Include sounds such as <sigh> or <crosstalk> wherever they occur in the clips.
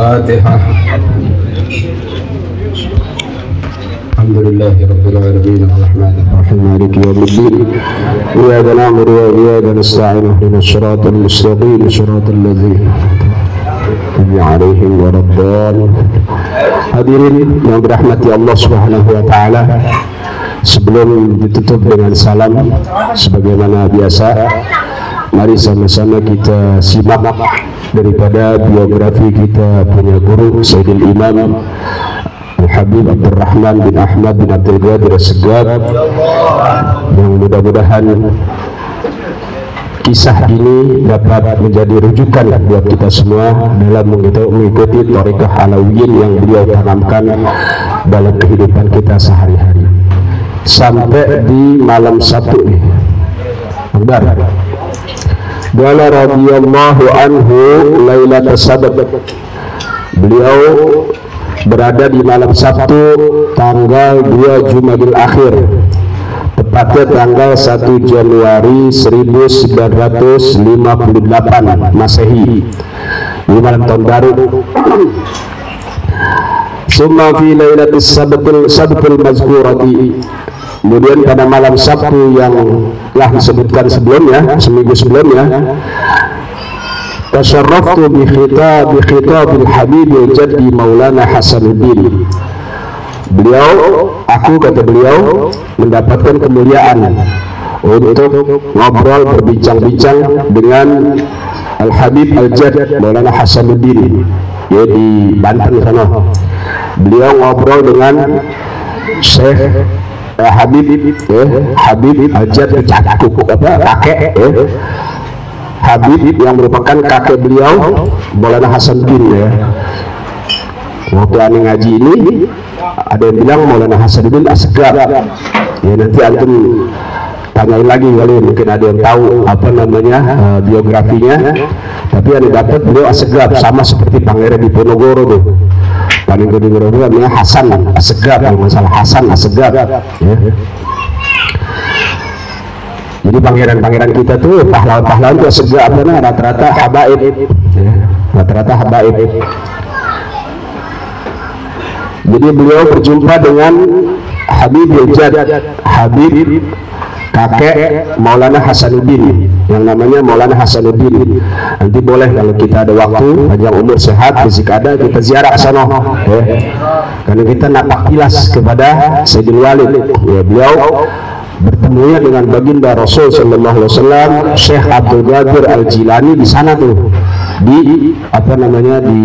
الفاتحة الحمد لله رب العالمين الرحمن الرحيم مالك يوم الدين إياك نعبد وإياك نستعين اهدنا الصراط المستقيم صراط الذين أنعمت عليهم ولا الضالين Hadirin yang dirahmati Allah Subhanahu wa taala. Sebelum ditutup dengan salam sebagaimana biasa, mari sama-sama kita simak daripada biografi kita punya guru Sayyidul Imam Al-Habib Abdurrahman bin Ahmad bin Abdul Qadir Segab yang mudah-mudahan kisah ini dapat menjadi rujukan buat kita semua dalam mengikuti Torikoh Alawiyin yang beliau tanamkan dalam kehidupan kita sehari-hari. Sampai di malam nih Akbar Dala radhiyallahu anhu Lailat Sabat Beliau berada di malam Sabtu tanggal 2 Jumadil Akhir. Tepatnya tanggal 1 Januari 1958 Masehi. Di malam tahun baru. Summa fi lailatis sabtul sabtul mazkurati Kemudian pada malam Sabtu yang telah disebutkan sebelumnya, seminggu sebelumnya, tasyarraftu bi khitab bi khitabil habib jaddi Maulana Hasanuddin. Beliau aku kata beliau mendapatkan kemuliaan untuk ngobrol berbincang-bincang dengan Al Habib Al Jad Maulana Hasanuddin ya di Banten sana. Beliau ngobrol dengan Syekh eh, Habib eh, Habib Al Jad Cakuk apa kakek eh, Habib yang merupakan kakek beliau Maulana Hasanuddin ya. Waktu aneh ngaji ini ada yang bilang Maulana Hasanuddin Asgar. Ya nanti antum tanyain lagi kali mungkin ada yang tahu apa namanya uh, biografinya. Tapi yang dapat beliau Asgar sama seperti Pangeran Diponegoro tuh Pangeran Diponegoro namanya Hasan Asgar kalau masalah Hasan Asgar ya. jadi pangeran-pangeran kita tuh pahlawan-pahlawan itu Asgar apa rata-rata habaib. Ya. rata-rata habaib. Jadi beliau berjumpa dengan Habib Jad Habib kakek Maulana Hasanuddin yang namanya Maulana Hasanuddin. Nanti boleh kalau kita ada waktu panjang umur sehat fisik ada kita ziarah sana ya. karena kita nak pakilas kepada Sayyidul Walid ya, beliau bertemunya dengan baginda Rasul Sallallahu Alaihi Wasallam Syekh Abdul Qadir Al Jilani di sana tuh. Di apa namanya di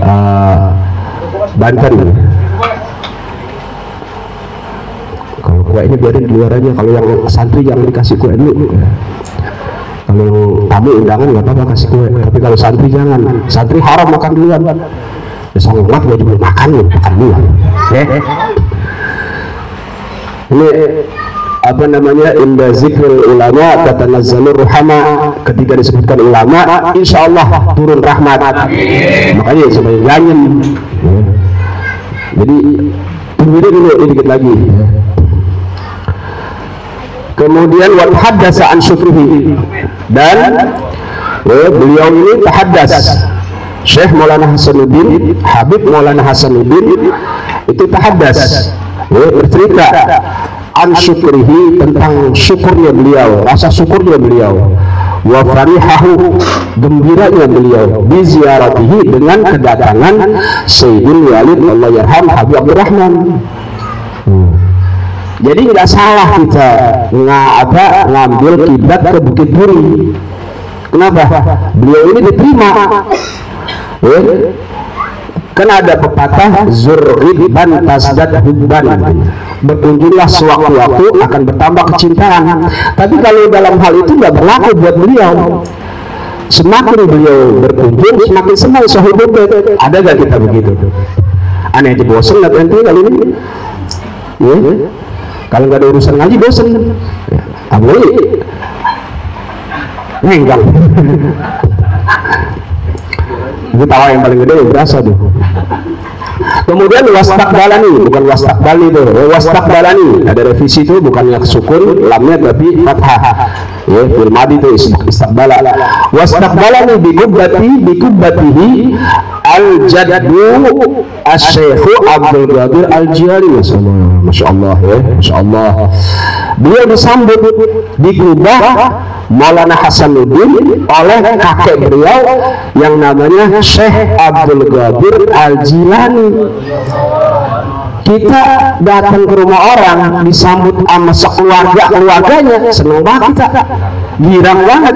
uh, Banten. Kalau kue ini biarin di luar aja kalau yang santri jangan dikasih kue dulu kalau tamu undangan nggak apa-apa kasih kue. Tapi kalau santri jangan. Santri haram makan duluan. Ya sangat wajib belum makan nih makan dulu ya. Ini apa namanya inda zikrul ulama kata nazalur ruhama ketika disebutkan ulama insya Allah turun rahmat. Makanya supaya jangan ya. jadi tunggu dulu sedikit lagi. Kemudian wal haddasa an syukrihi dan ya, beliau ini tahaddas Syekh Maulana Hasanuddin Habib Maulana Hasanuddin itu tahaddas ya, bercerita an syukrihi tentang syukurnya beliau rasa syukurnya beliau. Wa farihahu gembiranya beliau bi ziaratihi dengan kedatangan Sayyidul Walid Allah yarham Habib Abdurrahman. Jadi nggak salah kita nggak apa ngambil kiblat ke Bukit Duri kenapa? Beliau ini diterima. Ya? kan ada pepatah zurriban tasdad hubban. Berkunjunglah sewaktu-waktu akan bertambah kecintaan. Tapi kalau dalam hal itu nggak berlaku buat beliau. Semakin beliau berkunjung semakin senang sahibul ada gak kita begitu? Aneh aja nggak nanti kali ini. Ya kalau nggak ada urusan ngaji bosen. Ya, boleh. Nenggang. Itu tawa yang paling gede berasa tuh. Kemudian wastakbalani bukan wastakbali itu wastakbalani ada revisi itu bukan yang sukun lamnya tapi fathah. Ya madi itu istakbala wastakbalani bi kubbati bi kubbatihi Al-Jaddu Asy-Syaikh Abdul Qadir Al-Jilani Masya Allah ya. Masya Allah. Beliau disambut di Kubah Maulana Hasanuddin oleh kakek beliau yang namanya Syekh Abdul Qadir Al-Jilani. Kita datang ke rumah orang disambut sama sekeluarga keluarganya seneng banget kita girang banget.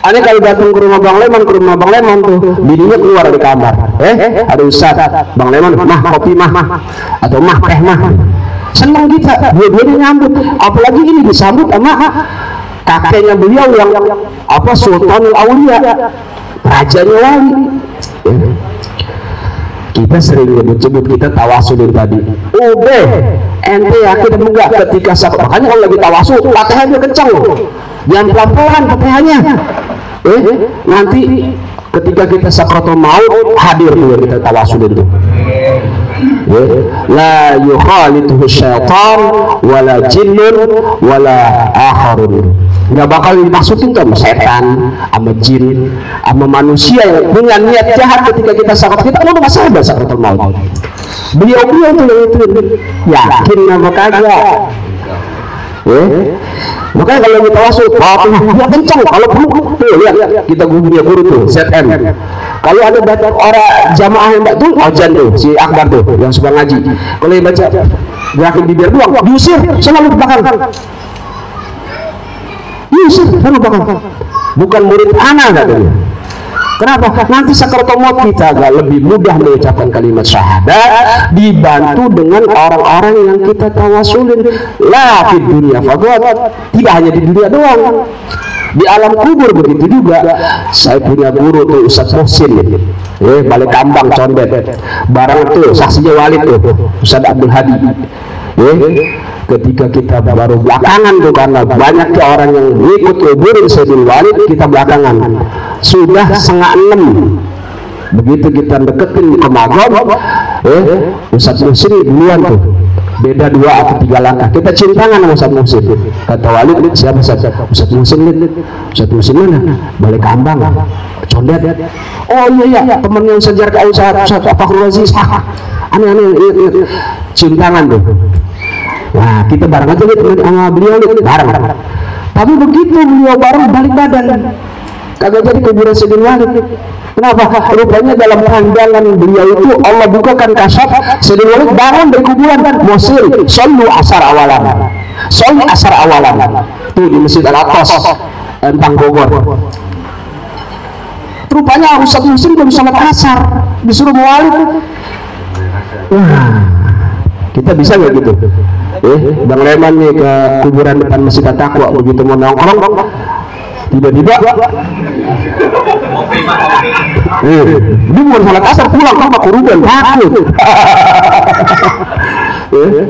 Aneh kalau datang ke rumah Bang Leman ke rumah Bang Leman tuh bininya keluar dari kamar. Eh ada Ustaz Bang Leman mah kopi mah atau mah teh mah. Seneng kita dua-duanya nyambut. Apalagi ini disambut sama kakeknya beliau yang apa Sultanul Aulia rajanya wali eh kita sering nyebut-nyebut kita tawasulin tadi. Udah ente yakin enggak ketika sakit makanya kalau lagi tawasul latihannya kencang jangan pelan-pelan latihannya eh nanti ketika kita sakratul maut hadir tuh kita tawasulin tuh ya. la yukhalituhu syaitan wala jinnun wala akharun. Nggak bakal dimasukin sama setan sama jin sama manusia yang punya niat jahat ketika kita sakit kita kan udah sadar sakaratul maut. Beliau beliau tuh yang itu yakin apa kagak ya makanya kalau kita wasul ya kencang kalau perlu tuh lihat. Kita guru dia guru tuh ZM kalau ada baca orang jamaah yang tuh ojan tuh si Akbar tuh yang suka ngaji. Kalau yang baca gerakin bibir doang diusir selalu belakang. Yusuf kan bukan murid anak katanya Kenapa? Nanti sakaratul kita agak lebih mudah mengucapkan kalimat syahadat dibantu dengan orang-orang yang kita tawasulin la di dunia fadhat tidak hanya di dunia doang di alam kubur begitu juga. Saya punya guru tuh Ustaz Muhsin. Eh balik kambang condet. Barang tuh saksinya wali tuh Ustaz Abdul Hadi. Eh ketika kita baru belakangan tuh karena banyak orang yang ikut kuburin Sayyidul Walid kita belakangan. Sudah setengah enam. Begitu kita deketin ke maghrib eh Ustaz Musin duluan tuh. Beda dua atau tiga langkah. Kita cintangan sama Ustaz Musin kata Walid siapa Ustaz? Ustaz Musin Ustaz mana? Balik kambang condet. Oh iya iya temennya Ustaz Jarka Ustaz Ustaz Fakhrul Aziz aneh-aneh cintangan tuh Nah, kita bareng aja gitu sama beliau nih, bareng. Tapi begitu beliau bareng balik badan. Kagak jadi kuburan Sayyidina Walid. Kenapa? Rupanya dalam pandangan beliau itu Allah bukakan kasat Sayyidina Walid bangun dari kuburan Mosil, solu asar awalan. Solu asar awalan. Tuh di Masjid Al-Aqsa, Entang Bogor. Rupanya Ustaz Muslim belum sholat asar, disuruh mewalid. Wah, kita bisa nggak gitu? Eh, Bang Leman nih ke kuburan depan Masjid Takwa begitu mau nongkrong tiba-tiba eh, dia bukan salat asar pulang sama kuruban takut. <laughs> Eh,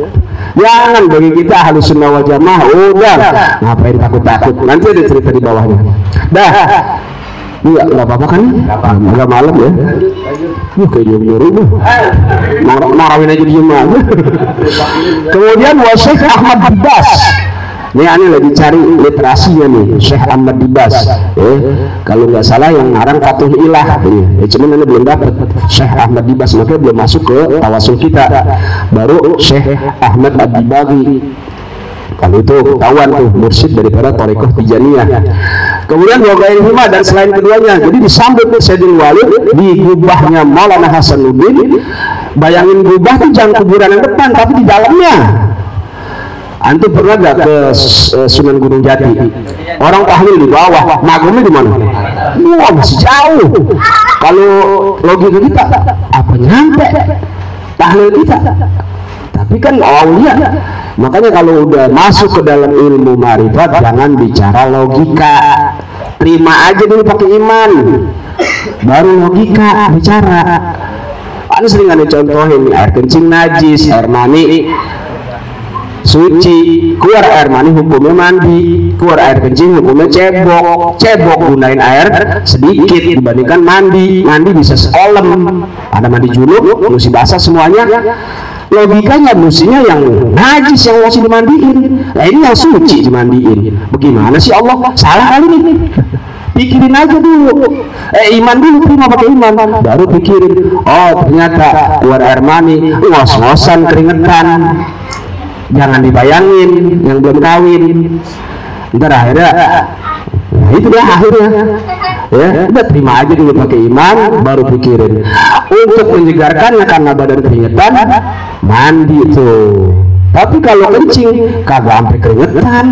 jangan bagi kita halus sunnah wal jamaah udah. Ngapain takut-takut? Nanti ada cerita di bawahnya. Dah Iya, nggak apa-apa kan? Nggak malam ya? Yuh, kayak diem nyuruh tuh. Marawin aja aja. Kemudian Wasyik Ahmad Dibas. Ini aneh lagi cari literasinya nih, Syekh Ahmad Dibas. Eh, kalau nggak salah yang ngarang Fatuh Ilah. Eh, cuman ini belum dapat Syekh Ahmad Dibas, makanya belum masuk ke tawasul kita. Baru Syekh Ahmad Abdibagi kalau itu kawan tuh mursyid daripada Torikoh Tijaniyah kemudian Wagain Hima dan selain keduanya jadi disambut Sayyidin Walid di gubahnya Maulana Hasanuddin bayangin gubah itu jangan kuburan yang depan tapi di dalamnya Antum pernah gak ke uh, Sunan Gunung Jati? Orang tahlil di bawah, magumnya di mana? Wah masih jauh. Kalau logika kita, apa nyampe? Tahlil kita. Tapi kan awalnya Makanya kalau udah masuk ke dalam ilmu marifat jangan bicara logika. Terima aja dulu pakai iman. Baru logika bicara. Kan sering ada contohin air kencing najis, air mani suci, keluar air mani hukumnya mandi, keluar air kencing hukumnya cebok, cebok gunain air sedikit dibandingkan mandi, mandi bisa sekolam, ada mandi junub, mesti basah semuanya, logikanya mestinya yang najis yang masih dimandiin? Nah ini yang suci dimandiin. Bagaimana sih Allah? Salah kali ini pikirin aja dulu. Eh iman dulu terima pakai iman. Baru pikirin oh ternyata keluar air mani ngos-ngosan keringetan. Jangan dibayangin yang belum kawin. Ntar akhirnya nah itu dia akhirnya. Ya udah terima aja dulu pakai iman baru pikirin untuk menyegarkannya karena badan keringetan mandi tuh tapi kalau kencing kagak sampai keringetan.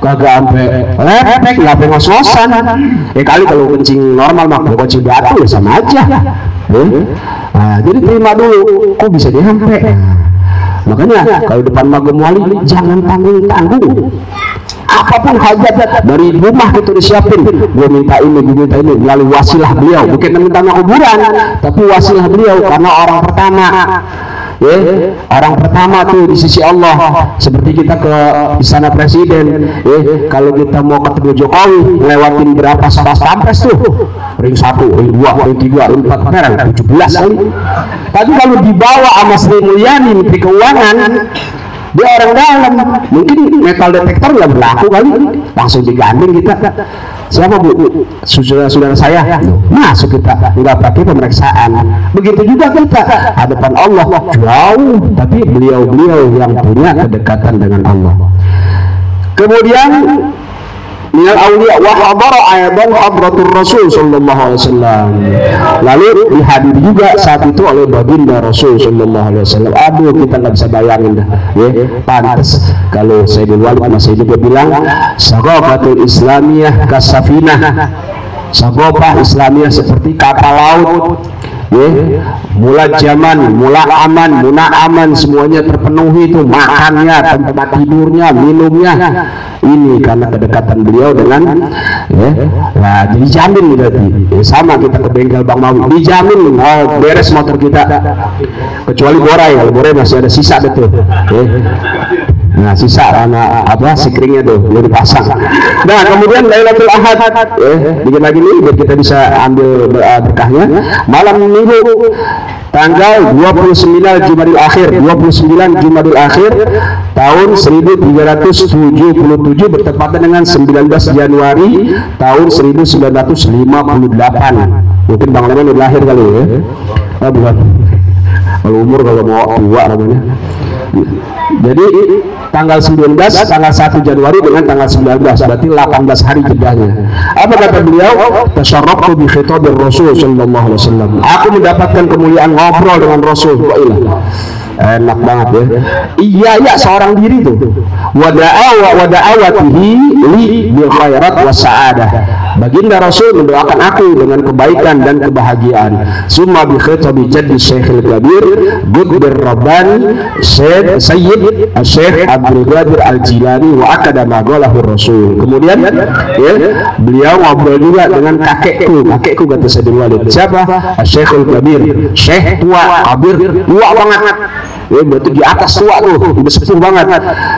Kagak sampai lepek nggak sampai ngos-ngosan. Eh kali kalau kencing normal mah kencing batu ya sama aja. Ya. nah, jadi terima dulu kok bisa dia sampai nah, makanya kalau depan magam wali jangan tanggung tanggung apa pun hajat dari rumah itu disiapin. Gue minta ini gue minta ini. Melalui wasilah beliau. Bukan minta kuburan tapi wasilah beliau. Karena orang pertama ya orang pertama tuh di sisi Allah. Seperti kita ke istana presiden ya kalau kita mau ketemu Jokowi lewatin berapa pas pampres tuh ring satu ring dua ring tiga ring empat merah tujuh belas kali tapi kalau dibawa sama Sri Mulyani Menteri Keuangan dia orang dalam. Mungkin metal detektor nggak berlaku kali. Langsung diganding kita. Siapa bu? Saudara-saudara saya? Masuk kita. Nggak pakai pemeriksaan. Begitu juga kita. Hadapan Allah. Jauh. Tapi beliau-beliau yang punya kedekatan dengan Allah. Kemudian minal awliya wa hadara aidan hadratur rasul sallallahu alaihi wasallam. Lalu dihadir juga saat itu oleh baginda rasul sallallahu alaihi wasallam. Aduh kita nggak bisa bayangin dah ya. Pantas kalau Sayyidul Walid masih juga bilang sagabatul islamiyah kasafinah sagobah islamiyah seperti kapal laut ya. Mula zaman mula aman mula aman. Semuanya terpenuhi itu makannya tempat tidurnya minumnya. Ini karena kedekatan beliau dengan ya. Nah jadi jamin berarti. Ya, sama kita ke bengkel Bang Mawi. Dijamin. Oh, beres motor kita. Kecuali borai kalau borai masih ada sisa betul. Ya. Nah, sisa karena apa sikringnya tuh belum dipasang. Nah, kemudian Lailatul Ahad eh dikit lagi nih biar kita bisa ambil berkahnya. Malam Minggu tanggal 29 Jumadil Akhir 29 Jumadil Akhir tahun 1377 bertepatan dengan 19 Januari tahun 1958 mungkin Bang Leman udah lahir kali ya. Oh, bukan kalau umur kalau mau tua namanya. Jadi tanggal 19 tanggal 1 Januari dengan tanggal 19 berarti 18 hari jedanya apa kata beliau? Tasyarraftu bi khitabir rasul sallallahu alaihi wasallam. Aku mendapatkan kemuliaan ngobrol dengan rasul. Wa enak banget ya. Iya ya seorang diri tuh. Wada'awa wada'awatihi li bil khairat wa sa'adah baginda rasul mendoakan aku dengan kebaikan dan kebahagiaan. Summa bi khitabi jaddi syekhil kabir gudbir rabbani syed sayyid syekh abdul qadir al jilani wa akada ma rasul. Kemudian ya beliau ngobrol juga dengan kakekku. Kakekku kata Sayyidul Walid. Siapa? Syekhul kabir. Syekh tua kabir. Tua banget ya berarti di atas tua tuh udah sepuh banget.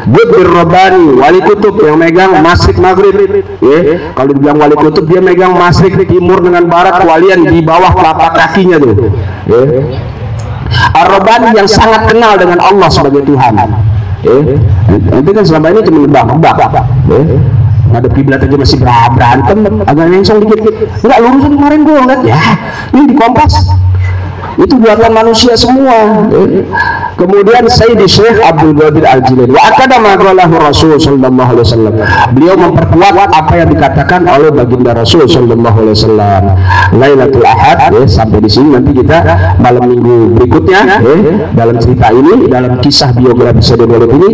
Budbir Robani wali kutub yang megang masrik maghrib. Ya kalau dibilang wali kutub dia megang masrik timur dengan barat walian di bawah telapak kakinya tuh. Ya. Ar-Robani yang sangat kenal dengan Allah sebagai Tuhan. Ya. Itu kan selama ini cuma nebak-nebak. Ya. Ada kiblat aja masih berantem agak nyengsong dikit. Enggak lurusan kemarin gue ngeliat ya ini di kompas. Itu buatan manusia semua kemudian Sayyidi Syekh Abdul Qadir Al-Jilani. Wa akada maqalahu Rasul sallallahu alaihi wasallam. Beliau memperkuat apa yang dikatakan oleh baginda Rasul sallallahu alaihi wasallam. Lailatul Ahad ya, sampai di sini nanti kita malam minggu berikutnya ya, dalam cerita ini dalam kisah biografi Sayyidul Walid ini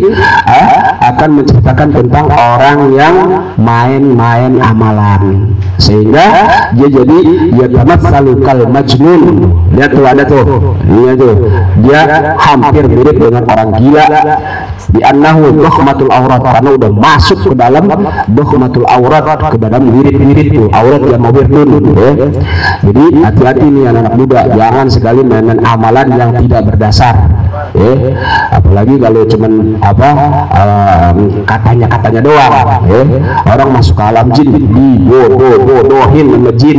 ya, akan menceritakan tentang orang yang main-main amalan. Sehingga dia jadi ya tamat kal majnun. Lihat tuh ada tuh. Ini tuh. Dia hampir mirip dengan orang gila. Di annahu dohmatul aurat karena udah masuk ke dalam dohmatul aurat ke dalam wirid-wirid tuh aurat yang mau bertun ya. jadi hati-hati nih anak-anak muda. Jangan sekali mainan amalan yang tidak berdasar ya. Apalagi kalau cuman apa katanya katanya doang ya. Orang masuk ke alam jin di bodoh bodohin sama jin